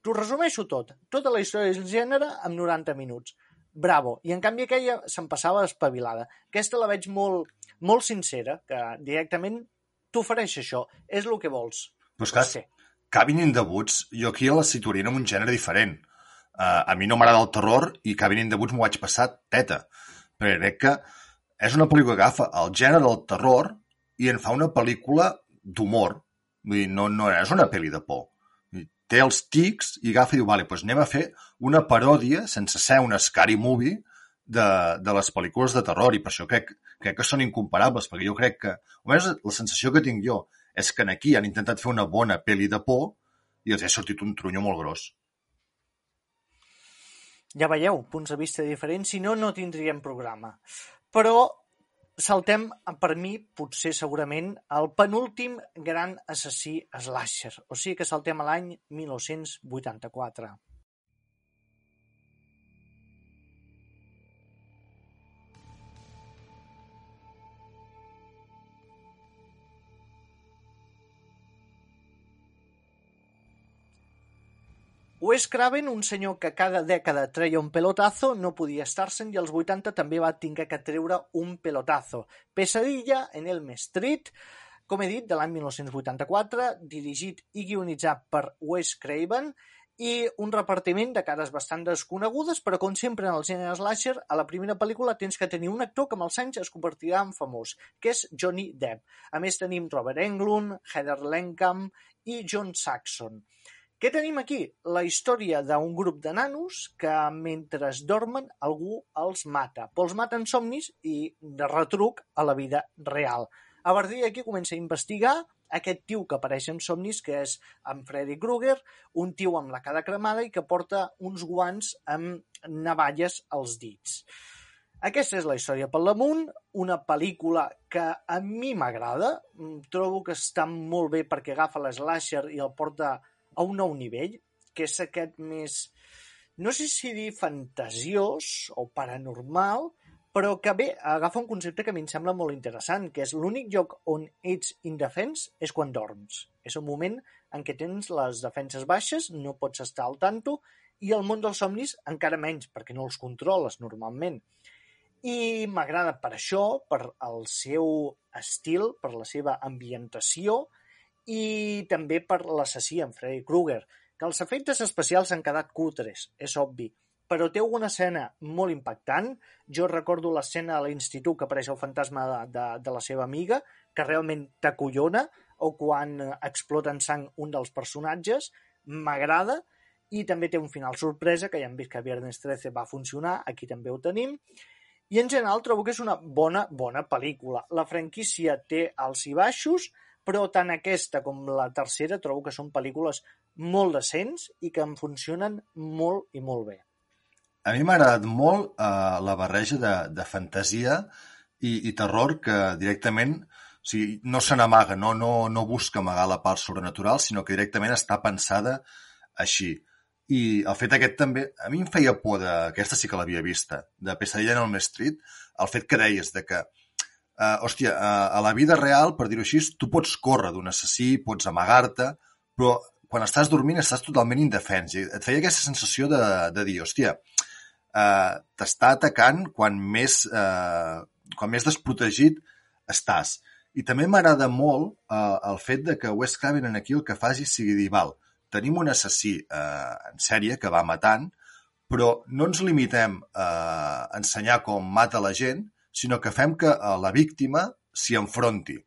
T'ho resumeixo tot, tota la història del gènere en 90 minuts bravo. I en canvi aquella se'n passava espavilada. Aquesta la veig molt, molt sincera, que directament t'ofereix això, és el que vols. Però esclar, sí. Cabin in the Woods, jo aquí la situaria en un gènere diferent. Uh, a mi no m'agrada el terror i Cabin in the Woods m'ho vaig passar teta. Però crec que és una pel·lícula que agafa el gènere del terror i en fa una pel·lícula d'humor. Vull dir, no, no és una pel·li de por. té els tics i agafa i diu, vale, doncs anem a fer una paròdia, sense ser una scary movie, de, de les pel·lícules de terror i per això crec, crec que són incomparables perquè jo crec que, almenys la sensació que tinc jo és que en aquí han intentat fer una bona pel·li de por i els ha sortit un trunyo molt gros. Ja veieu, punts de vista diferents, si no, no tindríem programa. Però saltem, per mi, potser segurament, el penúltim gran assassí slasher. O sigui que saltem a l'any 1984. Wes Craven, un senyor que cada dècada treia un pelotazo, no podia estar-se'n i als 80 també va tinguer que treure un pelotazo. Pesadilla en el Street, com he dit, de l'any 1984, dirigit i guionitzat per Wes Craven, i un repartiment de cares bastant desconegudes, però com sempre en el gènere slasher, a la primera pel·lícula tens que tenir un actor que amb els anys es convertirà en famós, que és Johnny Depp. A més tenim Robert Englund, Heather Lankham i John Saxon. Què tenim aquí? La història d'un grup de nanos que mentre es dormen algú els mata, però els mata en somnis i de retruc a la vida real. A partir d'aquí comença a investigar aquest tio que apareix en somnis, que és en Freddy Krueger, un tio amb la cara cremada i que porta uns guants amb navalles als dits. Aquesta és la història per l'amunt, una pel·lícula que a mi m'agrada, trobo que està molt bé perquè agafa l'slasher i el porta a un nou nivell, que és aquest més, no sé si dir fantasiós o paranormal, però que bé, agafa un concepte que a mi em sembla molt interessant, que és l'únic lloc on ets indefens és quan dorms. És un moment en què tens les defenses baixes, no pots estar al tanto, i el món dels somnis encara menys, perquè no els controles normalment. I m'agrada per això, per el seu estil, per la seva ambientació, i també per l'assassí, en Freddy Krueger, que els efectes especials han quedat cutres, és obvi, però té alguna escena molt impactant. Jo recordo l'escena a l'institut que apareix el fantasma de, de, de la seva amiga, que realment t'acollona, o quan explota en sang un dels personatges, m'agrada, i també té un final sorpresa, que ja hem vist que Viernes 13 va funcionar, aquí també ho tenim, i en general trobo que és una bona, bona pel·lícula. La franquícia té alts i baixos, però tant aquesta com la tercera trobo que són pel·lícules molt decents i que em funcionen molt i molt bé. A mi m'ha agradat molt uh, la barreja de, de fantasia i, i terror que directament o sigui, no se n'amaga, no, no, no busca amagar la part sobrenatural, sinó que directament està pensada així. I el fet aquest també, a mi em feia por, de, aquesta sí que l'havia vista, de Pesadilla en el Street, el fet que deies de que uh, hòstia, uh, a la vida real, per dir-ho així, tu pots córrer d'un assassí, pots amagar-te, però quan estàs dormint estàs totalment indefens. I et feia aquesta sensació de, de dir, hòstia, uh, t'està atacant quan més, uh, quan més desprotegit estàs. I també m'agrada molt uh, el fet de que Wes Craven en aquí el que faci sigui dir, val, tenim un assassí uh, en sèrie que va matant, però no ens limitem a ensenyar com mata la gent, sinó que fem que eh, la víctima s'hi enfronti.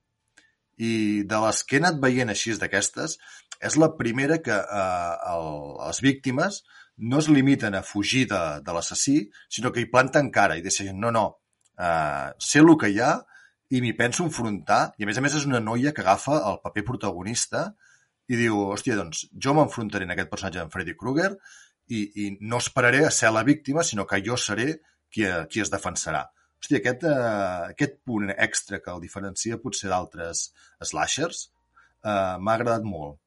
I de les que he anat veient així d'aquestes, és la primera que eh, el, les víctimes no es limiten a fugir de, de l'assassí, sinó que hi planten cara i deixen, no, no, eh, sé el que hi ha i m'hi penso enfrontar, i a més a més és una noia que agafa el paper protagonista i diu, hòstia, doncs jo m'enfrontaré en aquest personatge en Freddy Krueger i, i no esperaré a ser la víctima, sinó que jo seré qui, qui es defensarà. Hòstia, aquest, uh, aquest punt extra que el diferencia potser d'altres slashers uh, m'ha agradat molt.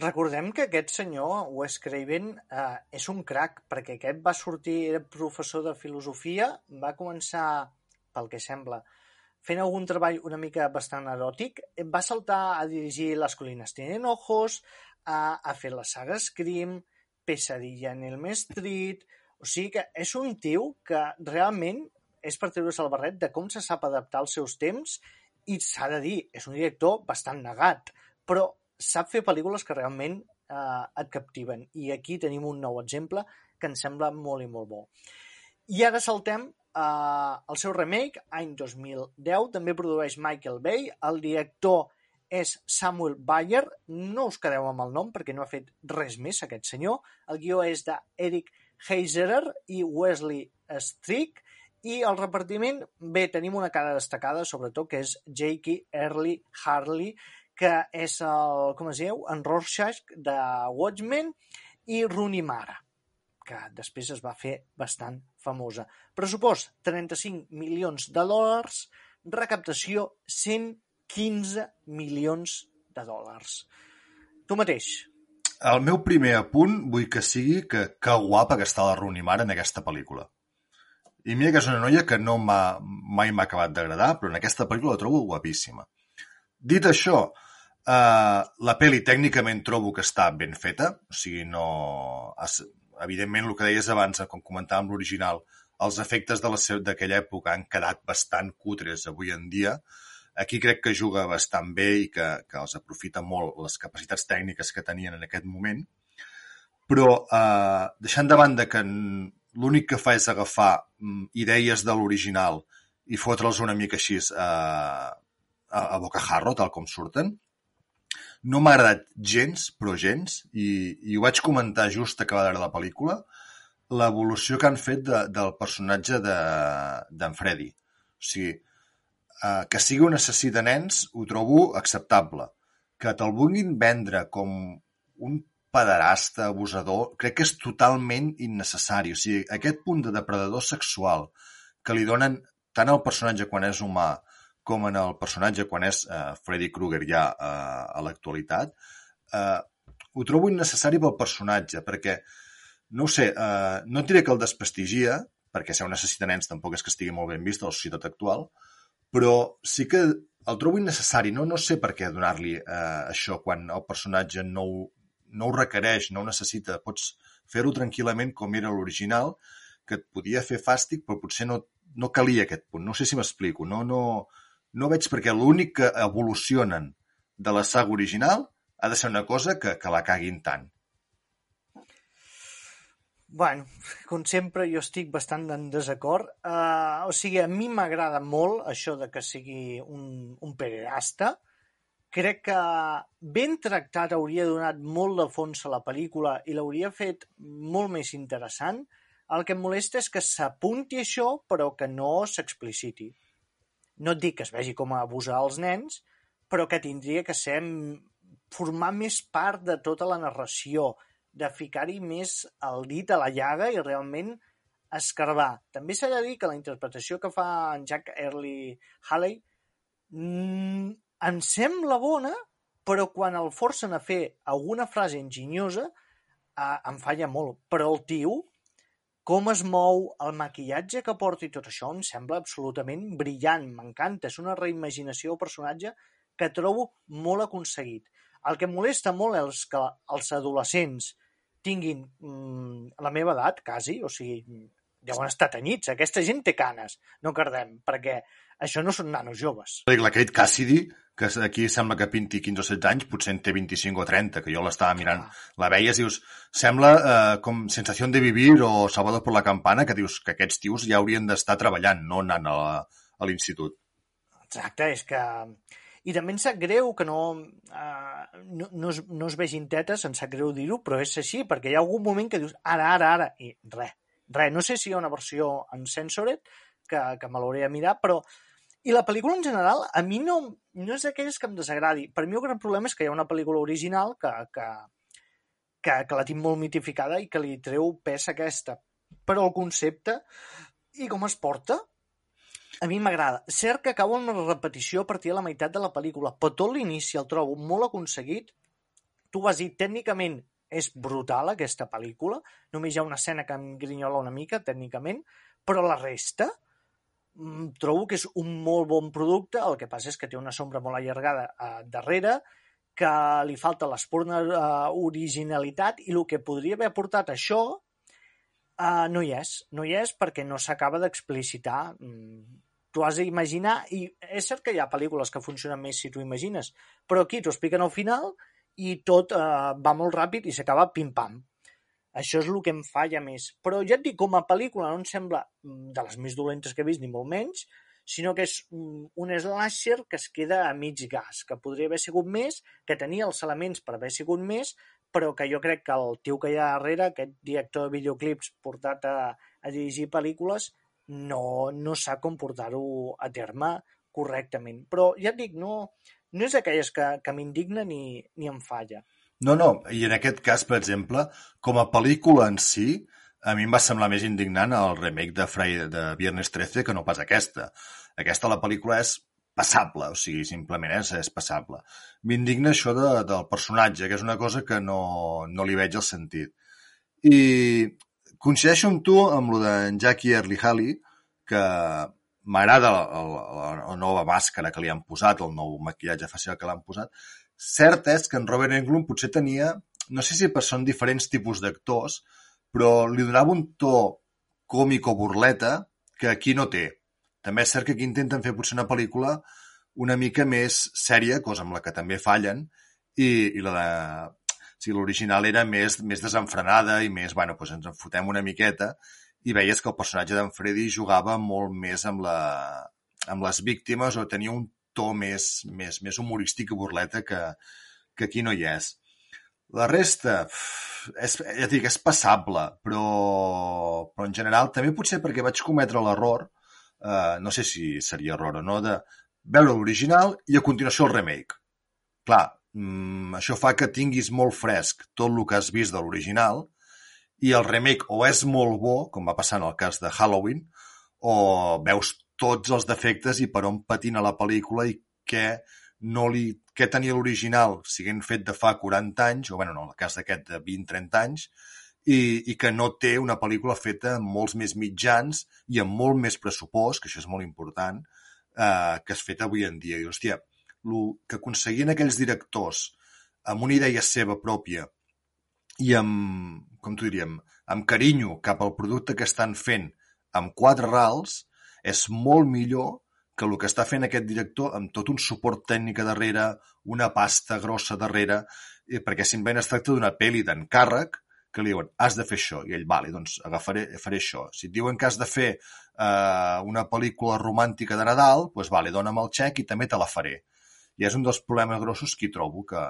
Recordem que aquest senyor, Wes Craven, eh, és un crac, perquè aquest va sortir, era professor de filosofia, va començar, pel que sembla, fent algun treball una mica bastant eròtic, va saltar a dirigir Les colines tienen ojos, a, a fer la saga Scream, Pesadilla en el Street, o sigui que és un tio que realment és per treure's el barret de com se sap adaptar als seus temps i s'ha de dir, és un director bastant negat, però sap fer pel·lícules que realment eh, et captiven. I aquí tenim un nou exemple que ens sembla molt i molt bo. I ara saltem eh, al seu remake, any 2010, també produeix Michael Bay, el director és Samuel Bayer, no us quedeu amb el nom perquè no ha fet res més aquest senyor. El guió és d'Eric Heiserer i Wesley Strick i el repartiment, bé, tenim una cara destacada, sobretot, que és Jakey Early Harley, que és el, com es diu, en Rorschach de Watchmen, i Rooney Mara, que després es va fer bastant famosa. Pressupost, 35 milions de dòlars, recaptació, 115 milions de dòlars. Tu mateix. El meu primer apunt vull que sigui que, que guapa que està la Rooney Mara en aquesta pel·lícula. I mira que és una noia que no m'ha mai m'ha acabat d'agradar, però en aquesta pel·lícula la trobo guapíssima. Dit això, eh, la pel·li tècnicament trobo que està ben feta, o sigui, no... Evidentment, el que deies abans, com comentàvem l'original, els efectes d'aquella època han quedat bastant cutres avui en dia. Aquí crec que juga bastant bé i que, que els aprofita molt les capacitats tècniques que tenien en aquest moment. Però, eh, deixant de banda que l'únic que fa és agafar mm, idees de l'original i fotre'ls una mica així a, a, a bocajarro, tal com surten. No m'ha agradat gens, però gens, i, i ho vaig comentar just acabada la pel·lícula, l'evolució que han fet de, del personatge d'en de, Freddy. O sigui, eh, que sigui un assassí de nens ho trobo acceptable. Que te'l vulguin vendre com un pederasta, abusador, crec que és totalment innecessari. O sigui, aquest punt de depredador sexual que li donen tant al personatge quan és humà com en el personatge quan és uh, Freddy Krueger ja uh, a l'actualitat, uh, ho trobo innecessari pel personatge, perquè, no sé, uh, no diré que el desprestigia, perquè ser un assassí de nens tampoc és que estigui molt ben vist a la societat actual, però sí que el trobo innecessari. No, no sé per què donar-li uh, això quan el personatge no, no ho requereix, no ho necessita. Pots fer-ho tranquil·lament com era l'original, que et podia fer fàstic, però potser no, no calia aquest punt. No sé si m'explico. No, no, no veig perquè l'únic que evolucionen de la saga original ha de ser una cosa que, que la caguin tant. Bueno, com sempre, jo estic bastant en desacord. Uh, o sigui, a mi m'agrada molt això de que sigui un, un pederasta, crec que ben tractat hauria donat molt de fons a la pel·lícula i l'hauria fet molt més interessant. El que em molesta és que s'apunti això però que no s'expliciti. No et dic que es vegi com a abusar els nens, però que tindria que ser formar més part de tota la narració, de ficar-hi més el dit a la llaga i realment escarbar. També s'ha de dir que la interpretació que fa en Jack Early Halley mm, em sembla bona, però quan el forcen a fer alguna frase enginyosa eh, em falla molt. Però el tio, com es mou, el maquillatge que porta i tot això em sembla absolutament brillant, m'encanta. És una reimaginació del personatge que trobo molt aconseguit. El que molesta molt és que els adolescents tinguin mm, la meva edat, quasi, o sigui, deuen estar tenyits. Aquesta gent té canes, no cardem, perquè això no són nanos joves. La Kate Cassidy que aquí sembla que pinti 15 o 16 anys, potser en té 25 o 30, que jo l'estava mirant. Ah. La veies dius, sembla eh, com Sensació de Vivir o Salvador per la Campana, que dius que aquests tios ja haurien d'estar treballant, no anant a l'institut. Exacte, és que... I també em sap greu que no, uh, no, no, es, no es vegin tetes, em sap greu dir-ho, però és així, perquè hi ha algun moment que dius ara, ara, ara, i res, res. No sé si hi ha una versió en Censored, que, que me l'hauré de mirar, però i la pel·lícula en general, a mi no, no és d'aquelles que em desagradi. Per mi el gran problema és que hi ha una pel·lícula original que, que, que, que la tinc molt mitificada i que li treu pes aquesta. Però el concepte i com es porta, a mi m'agrada. Cert que acaba una repetició a partir de la meitat de la pel·lícula, però tot l'inici el trobo molt aconseguit. Tu vas dir, tècnicament és brutal aquesta pel·lícula, només hi ha una escena que em grinyola una mica, tècnicament, però la resta, Mm, trobo que és un molt bon producte, el que passa és que té una sombra molt allargada a darrere, que li falta l'espurna uh, originalitat i el que podria haver aportat això uh, no hi és. No hi és perquè no s'acaba d'explicitar. Mm, tu has d'imaginar, i és cert que hi ha pel·lícules que funcionen més si tu imagines, però aquí t'ho expliquen al final i tot uh, va molt ràpid i s'acaba pim-pam. Això és el que em falla més. Però ja et dic, com a pel·lícula no em sembla mm, de les més dolentes que he vist, ni molt menys, sinó que és un, un slasher que es queda a mig gas, que podria haver sigut més, que tenia els elements per haver sigut més, però que jo crec que el tio que hi ha darrere, aquest director de videoclips portat a, a dirigir pel·lícules, no, no sap com portar-ho a terme correctament. Però ja et dic, no, no és d'aquelles que, que m'indigna ni, ni em falla. No, no, i en aquest cas, per exemple, com a pel·lícula en si, a mi em va semblar més indignant el remake de, Friday, de Viernes 13 que no pas aquesta. Aquesta, la pel·lícula, és passable, o sigui, simplement és, és passable. M'indigna això de, del personatge, que és una cosa que no, no li veig el sentit. I coincideixo amb tu amb lo d'en Jackie Early Halley, que m'agrada la, la, la nova màscara que li han posat, el nou maquillatge facial que l'han posat. Cert és que en Robert Englund potser tenia, no sé si per són diferents tipus d'actors, però li donava un to còmic o burleta que aquí no té. També és cert que aquí intenten fer potser una pel·lícula una mica més sèria, cosa amb la que també fallen, i, i la de... Sigui, l'original era més, més desenfrenada i més, bueno, doncs ens en fotem una miqueta, i veies que el personatge d'en Freddy jugava molt més amb, la, amb les víctimes o tenia un to més, més, més humorístic i burleta que, que aquí no hi és. La resta, és, ja dic, és passable, però, però en general també potser perquè vaig cometre l'error, eh, no sé si seria error o no, de veure l'original i a continuació el remake. Clar, això fa que tinguis molt fresc tot el que has vist de l'original i el remake o és molt bo, com va passar en el cas de Halloween, o veus tots els defectes i per on patina la pel·lícula i què no li, què tenia l'original siguent fet de fa 40 anys, o bueno, no, en el cas d'aquest de 20-30 anys, i, i que no té una pel·lícula feta amb molts més mitjans i amb molt més pressupost, que això és molt important, eh, que és fet avui en dia. I, hòstia, el que aconseguien aquells directors amb una idea seva pròpia i amb, com t'ho diríem, amb carinyo cap al producte que estan fent amb quatre rals, és molt millor que el que està fent aquest director amb tot un suport tècnic a darrere, una pasta grossa darrere, eh, perquè simplement es tracta d'una pel·li d'encàrrec que li diuen, has de fer això, i ell, vale, doncs agafaré, faré això. Si et diuen que has de fer eh, una pel·lícula romàntica de Nadal, doncs vale, dona'm el xec i també te la faré. I és un dels problemes grossos que hi trobo, que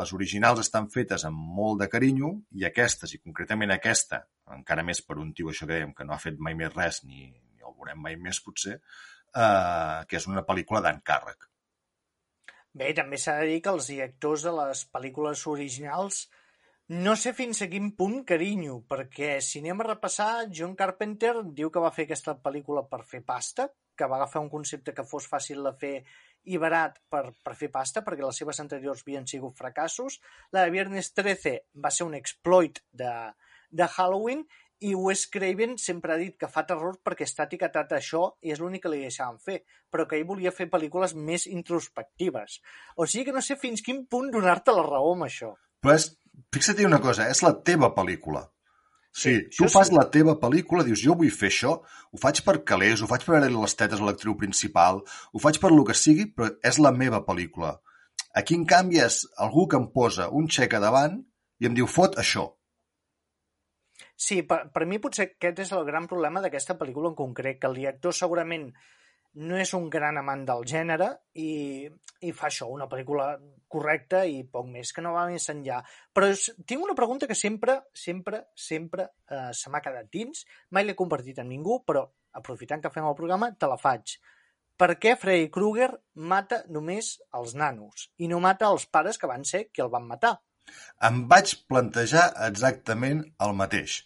les originals estan fetes amb molt de carinyo i aquestes, i concretament aquesta, encara més per un tio, això que dèiem, que no ha fet mai més res, ni, ni el veurem mai més potser, eh, que és una pel·lícula d'encàrrec. Bé, també s'ha de dir que els directors de les pel·lícules originals no sé fins a quin punt carinyo, perquè si anem a repassar, John Carpenter diu que va fer aquesta pel·lícula per fer pasta, que va agafar un concepte que fos fàcil de fer i barat per, per fer pasta, perquè les seves anteriors havien sigut fracassos. La de Viernes 13 va ser un exploit de, de Halloween i Wes Craven sempre ha dit que fa terror perquè està etiquetat això i és l'únic que li deixaven fer, però que ell volia fer pel·lícules més introspectives. O sigui que no sé fins quin punt donar-te la raó amb això. Però és, fixa't una cosa, és la teva pel·lícula. Sí, sí tu fas sí. la teva pel·lícula, dius, jo vull fer això, ho faig per calés, ho faig per veure les tetes a l'actriu principal, ho faig per lo que sigui, però és la meva pel·lícula. Aquí, en canvi, és algú que em posa un xec a davant i em diu, fot això. Sí, per, per mi potser aquest és el gran problema d'aquesta pel·lícula en concret, que el director segurament no és un gran amant del gènere i, i fa això, una pel·lícula correcta i poc més, que no va més enllà. Però tinc una pregunta que sempre, sempre, sempre eh, se m'ha quedat dins, mai l'he compartit amb ningú, però aprofitant que fem el programa, te la faig. Per què Freddy Krueger mata només els nanos i no mata els pares que van ser qui el van matar? Em vaig plantejar exactament el mateix.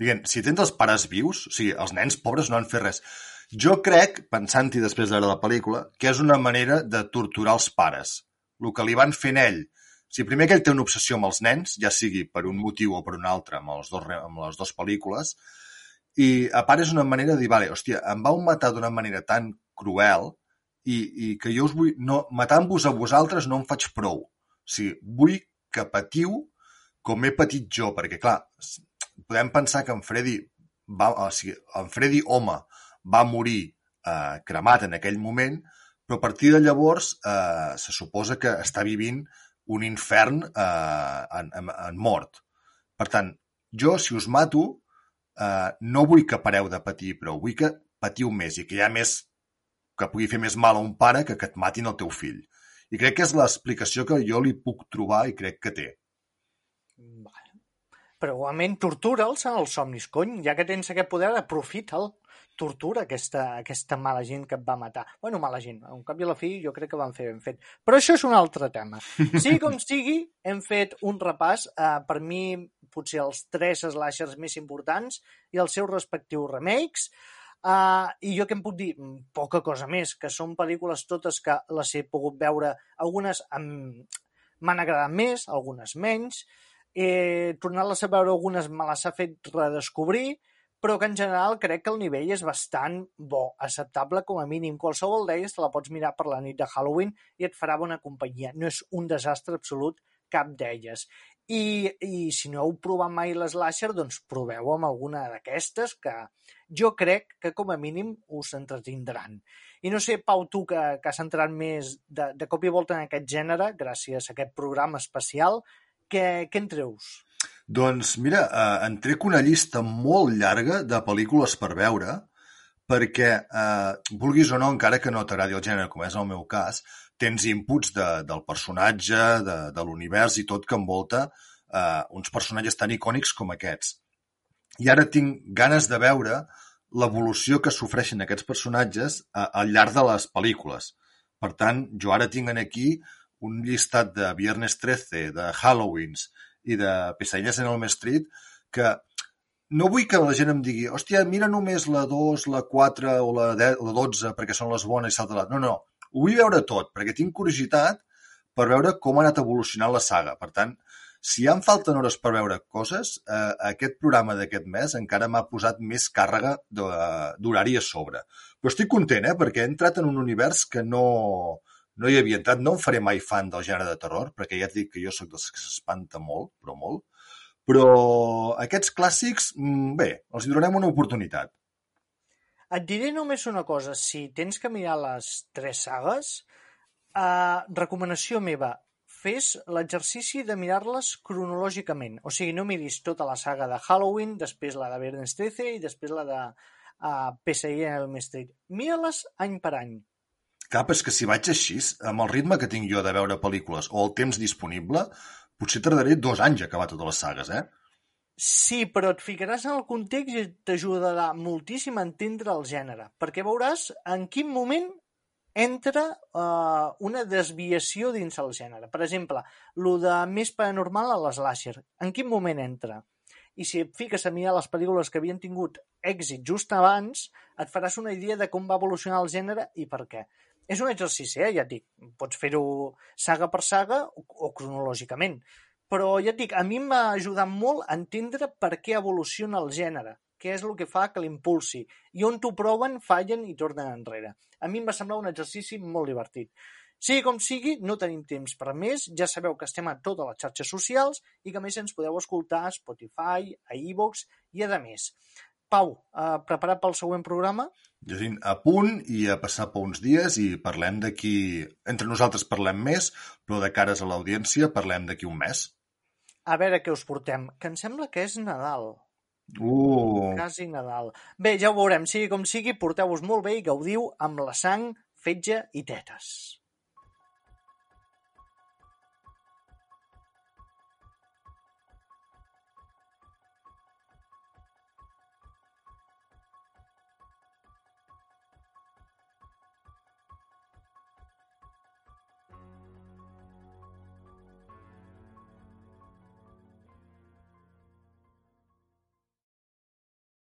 Diguem, si tens els pares vius, o sigui, els nens pobres no han fet res. Jo crec, pensant-hi després de veure la pel·lícula, que és una manera de torturar els pares. El que li van fent ell. Si primer que ell té una obsessió amb els nens, ja sigui per un motiu o per un altre, amb, els dos, amb les dues pel·lícules, i a part és una manera de dir, vale, hòstia, em vau matar d'una manera tan cruel i, i que jo us vull... No, matant-vos a vosaltres no em faig prou. O sigui, vull que patiu com he patit jo, perquè, clar, podem pensar que en Freddy, va, o sigui, en Freddy home va morir eh, cremat en aquell moment, però a partir de llavors eh, se suposa que està vivint un infern eh, en, en, en mort. Per tant, jo, si us mato, eh, no vull que pareu de patir, però vull que patiu més i que hi ha més que pugui fer més mal a un pare que que et matin el teu fill. I crec que és l'explicació que jo li puc trobar i crec que té. Vale. Però igualment tortura'ls en els somnis, cony. Ja que tens aquest poder, aprofita'l. Tortura aquesta, aquesta mala gent que et va matar. Bueno, mala gent. Un cap i a la fi jo crec que van fer ben fet. Però això és un altre tema. Sí com sigui, hem fet un repàs. Uh, per mi, potser els tres slashers més importants i els seus respectius remakes. Uh, I jo què em puc dir? Poca cosa més, que són pel·lícules totes que les he pogut veure, algunes m'han agradat més, algunes menys, eh, tornar-les a veure algunes me les ha fet redescobrir, però que en general crec que el nivell és bastant bo, acceptable com a mínim. Qualsevol d'elles te la pots mirar per la nit de Halloween i et farà bona companyia. No és un desastre absolut cap d'elles. I, I si no heu provat mai l'Slasher, doncs proveu amb alguna d'aquestes que jo crec que com a mínim us entretindran. I no sé, Pau, tu que, que has entrat més de, de cop i volta en aquest gènere, gràcies a aquest programa especial, què, què en treus? Doncs mira, eh, en trec una llista molt llarga de pel·lícules per veure, perquè, eh, vulguis o no, encara que no t'agradi el gènere, com és el meu cas, tens inputs de, del personatge, de, de l'univers i tot que envolta eh, uns personatges tan icònics com aquests. I ara tinc ganes de veure l'evolució que sofreixen aquests personatges eh, al llarg de les pel·lícules. Per tant, jo ara tinc aquí un llistat de Viernes 13, de Halloweens, i de Pesadilles en Elm Street que no vull que la gent em digui hòstia, mira només la 2, la 4 o la, 10, la 12 perquè són les bones i salta. No, no, ho vull veure tot perquè tinc curiositat per veure com ha anat evolucionant la saga. Per tant, si ja em falten hores per veure coses, eh, aquest programa d'aquest mes encara m'ha posat més càrrega d'horari a sobre. Però estic content, eh, perquè he entrat en un univers que no, no hi havia entrat. No em faré mai fan del gènere de terror, perquè ja et dic que jo sóc dels que s'espanta molt, però molt. Però aquests clàssics, mm, bé, els donarem una oportunitat. Et diré només una cosa. Si tens que mirar les tres sagues, eh, recomanació meva, fes l'exercici de mirar-les cronològicament. O sigui, no miris tota la saga de Halloween, després la de Viernes 13 i després la de uh, PSI en el Street. Mira-les any per any cap, és que si vaig així, amb el ritme que tinc jo de veure pel·lícules o el temps disponible, potser tardaré dos anys a acabar totes les sagues, eh? Sí, però et ficaràs en el context i t'ajudarà moltíssim a entendre el gènere, perquè veuràs en quin moment entra uh, una desviació dins el gènere. Per exemple, lo de més paranormal a l'Slasher, en quin moment entra? I si et fiques a mirar les pel·lícules que havien tingut èxit just abans, et faràs una idea de com va evolucionar el gènere i per què. És un exercici, eh? ja et dic. Pots fer-ho saga per saga o, o cronològicament. Però ja et dic, a mi m'ha ajudat molt a entendre per què evoluciona el gènere, què és el que fa que l'impulsi, i on t'ho proven, fallen i tornen enrere. A mi em va semblar un exercici molt divertit. Sigui com sigui, no tenim temps per més. Ja sabeu que estem a totes les xarxes socials i que més ens podeu escoltar a Spotify, a iVoox i a més. Pau, eh, preparat pel següent programa? Jacint, a punt i a passar per uns dies i parlem d'aquí... Entre nosaltres parlem més, però de cares a l'audiència parlem d'aquí un mes. A veure què us portem, que em sembla que és Nadal. Uh! Quasi Nadal. Bé, ja ho veurem. Sigui com sigui, porteu-vos molt bé i gaudiu amb la sang, fetge i tetes.